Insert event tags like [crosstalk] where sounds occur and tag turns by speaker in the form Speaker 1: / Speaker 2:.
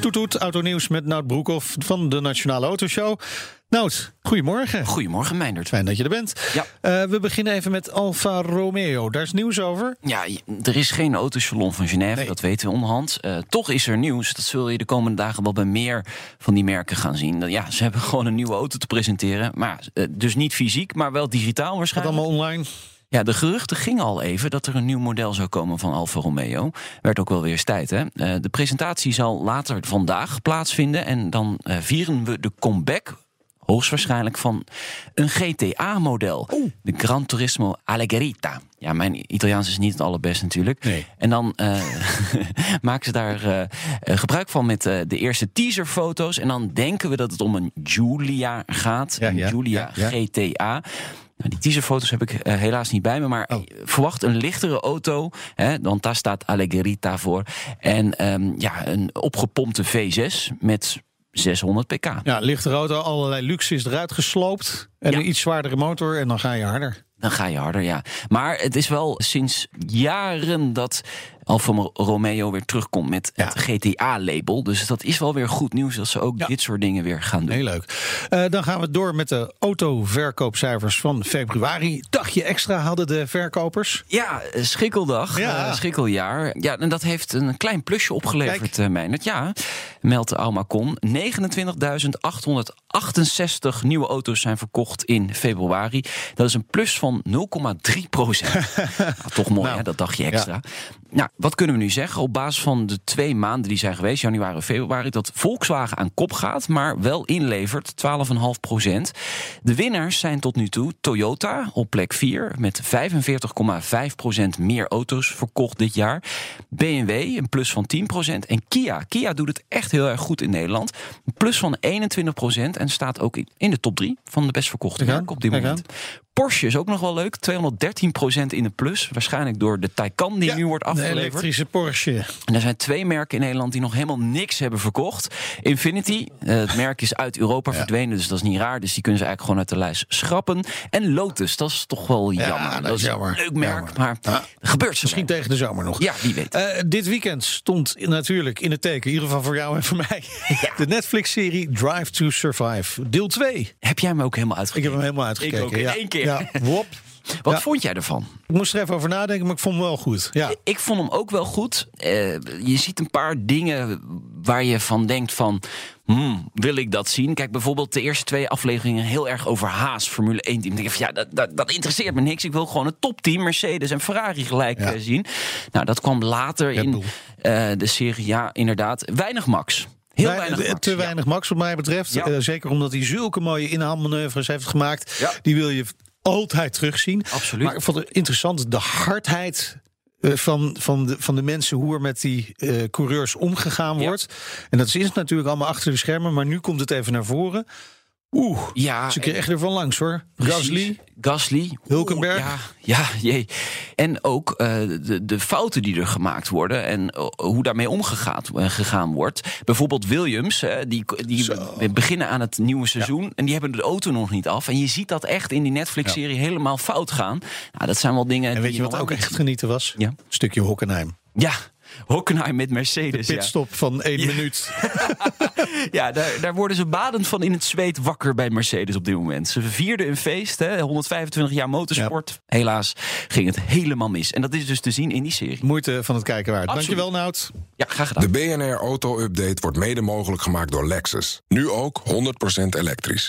Speaker 1: Toet autonieuws met Nout Broekhoff van de Nationale Autoshow. Nout, goedemorgen.
Speaker 2: Goedemorgen, Meindert.
Speaker 1: Fijn dat je er bent.
Speaker 2: Ja.
Speaker 1: Eh, we beginnen even met Alfa Romeo. Daar is nieuws over.
Speaker 2: Ja, er is geen autosalon van Genève,
Speaker 1: Nee.
Speaker 2: dat weten we onderhand. Eh, toch is er nieuws. Dat zul je de komende dagen wel bij meer van die merken gaan zien. Ja, ze hebben [laughs] gewoon een nieuwe auto te presenteren. Maar eh, dus niet fysiek, maar wel digitaal
Speaker 1: Gaat
Speaker 2: waarschijnlijk.
Speaker 1: allemaal online.
Speaker 2: Ja, de geruchten gingen al even dat er een nieuw model zou komen van Alfa Romeo. Werd ook wel weer eens tijd, hè? Eh, de presentatie zal later vandaag plaatsvinden. En dan eh, vieren we de comeback, hoogstwaarschijnlijk, van een GTA-model. De Gran Turismo Alleggerita. Ja, mijn Italiaans is niet het allerbest natuurlijk.
Speaker 1: Nee.
Speaker 2: En dan eh, [laughs] maken ze daar gebruik van met de eerste teaserfoto's. En dan denken we dat het om een Giulia gaat.
Speaker 1: Ja,
Speaker 2: een
Speaker 1: ja, ja.
Speaker 2: GTA. Nou, die teaserfoto's heb ik eh, helaas niet bij me, maar
Speaker 1: Oh.
Speaker 2: verwacht een lichtere auto, hè, want daar staat Alleggerita voor. En ehm, ja, een opgepompte V6 met 600 pk.
Speaker 1: Ja, lichte auto, allerlei luxe is eruit gesloopt. En
Speaker 2: Ja.
Speaker 1: een iets zwaardere motor en dan ga je harder.
Speaker 2: Dan ga je harder, ja. Maar het is wel sinds jaren dat Alfa Romeo weer terugkomt met
Speaker 1: Ja.
Speaker 2: het GTA-label. Dus dat is wel weer goed nieuws dat ze ook
Speaker 1: Ja.
Speaker 2: dit soort dingen weer gaan doen.
Speaker 1: Heel leuk. Eh, dan gaan we door met de autoverkoopcijfers van februari. Dagje extra hadden de verkopers.
Speaker 2: Ja, eh, schikkeldag,
Speaker 1: Ja.
Speaker 2: eh, schikkeljaar. Ja, en dat heeft een klein plusje opgeleverd,
Speaker 1: Kijk.
Speaker 2: Meijnert. Ja, meldt de Almacon. 29.868 nieuwe auto's zijn verkocht in februari. Dat is een plus van 0,3 procent. [laughs] nou, toch mooi,
Speaker 1: Nou,
Speaker 2: hè, dat dagje extra. Nou, wat kunnen we nu zeggen? Op basis van de twee maanden die zijn geweest, januari en februari, dat Volkswagen aan kop gaat, maar wel inlevert, 12,5 procent. De winnaars zijn tot nu toe Toyota op plek 4 met 45,5 procent meer auto's verkocht dit jaar. BMW een plus van 10 procent en Kia. Kia doet het echt heel erg goed in Nederland. Een plus van 21 procent en staat ook in- de top 3 van de best verkochte merken op dit moment. Porsche is ook nog wel leuk, 213 procent in de plus. Waarschijnlijk door de Taycan die
Speaker 1: Ja,
Speaker 2: nu wordt
Speaker 1: De
Speaker 2: afgeleverd.
Speaker 1: elektrische Porsche.
Speaker 2: En er zijn twee merken in Nederland die nog helemaal niks hebben verkocht. Infinity, eh, het merk is uit Europa verdwenen, dus dat is niet raar. Dus die kunnen ze eigenlijk gewoon uit de lijst schrappen. En Lotus, dat is toch wel jammer.
Speaker 1: dat is jammer.
Speaker 2: een leuk merk,
Speaker 1: Jammer.
Speaker 2: maar
Speaker 1: Ja.
Speaker 2: gebeurt zo
Speaker 1: Misschien tegen de zomer nog.
Speaker 2: Ja, wie weet.
Speaker 1: Eh, dit weekend stond natuurlijk in het teken, in ieder geval voor jou en voor mij, [laughs] de Netflix-serie Drive to Survive, deel 2.
Speaker 2: Heb jij me ook helemaal
Speaker 1: Ik
Speaker 2: uitgekeken?
Speaker 1: heb hem helemaal uitgekeken.
Speaker 2: Ik ook in
Speaker 1: ja.
Speaker 2: één keer.
Speaker 1: Ja, wop.
Speaker 2: Wat
Speaker 1: Ja.
Speaker 2: vond jij ervan?
Speaker 1: Ik moest er even over nadenken, maar ik vond hem wel goed. Ja.
Speaker 2: Ik vond hem ook wel goed. Eh, je ziet een paar dingen waar je van denkt van... Hmm, wil ik dat zien? Kijk, bijvoorbeeld de eerste twee afleveringen heel erg over Haas, Formule 1 team. Dan denk ik van, ja, dat, dat, dat interesseert me niks. Ik wil gewoon het topteam, Mercedes en Ferrari gelijk
Speaker 1: Ja.
Speaker 2: eh, zien. Nou, dat kwam later in eh, de serie. Ja, inderdaad. Weinig Max. Heel weinig Max.
Speaker 1: Te
Speaker 2: ja.
Speaker 1: weinig Max, wat mij betreft.
Speaker 2: Ja.
Speaker 1: Zeker omdat hij zulke mooie inhaalmanoeuvres heeft gemaakt.
Speaker 2: Ja.
Speaker 1: Die wil je altijd terugzien.
Speaker 2: Absoluut.
Speaker 1: Maar ik vond het interessant de hardheid eh, van, van, de, van de mensen hoe er met die eh, coureurs omgegaan
Speaker 2: Ja.
Speaker 1: wordt. En dat is natuurlijk allemaal achter de schermen, maar nu komt het even naar voren. Oeh,
Speaker 2: Ja,
Speaker 1: ze kregen er van langs hoor. Gasly,
Speaker 2: Gasly.
Speaker 1: Hulkenberg.
Speaker 2: Oeh, Ja, ja, jee. En ook eh, de, de fouten die er gemaakt worden en eh, hoe daarmee omgegaan eh, gegaan wordt. Bijvoorbeeld Williams, eh, die, die
Speaker 1: Zo.
Speaker 2: beginnen aan het nieuwe seizoen en die hebben de auto nog niet af. En je ziet dat echt in die Netflix-serie helemaal fout gaan. Nou, dat zijn wel dingen.
Speaker 1: En weet
Speaker 2: die
Speaker 1: je wat ook echt genieten was?
Speaker 2: Ja.
Speaker 1: Een stukje Hockenheim.
Speaker 2: Ja, Hockenheim met Mercedes. ja.
Speaker 1: Pitstop van één minuut. [laughs]
Speaker 2: Ja, daar, daar worden ze badend van in het zweet wakker bij Mercedes op dit moment. Ze vierden een feest, hè, 125 jaar motorsport. Helaas ging het helemaal mis. En dat is dus te zien in die serie.
Speaker 1: Moeite van het kijken waard.
Speaker 2: Absoluut.
Speaker 1: Dankjewel Nout.
Speaker 2: Ja, graag gedaan.
Speaker 3: De BNR Auto Update wordt mede mogelijk gemaakt door Lexus. Nu ook 100% elektrisch.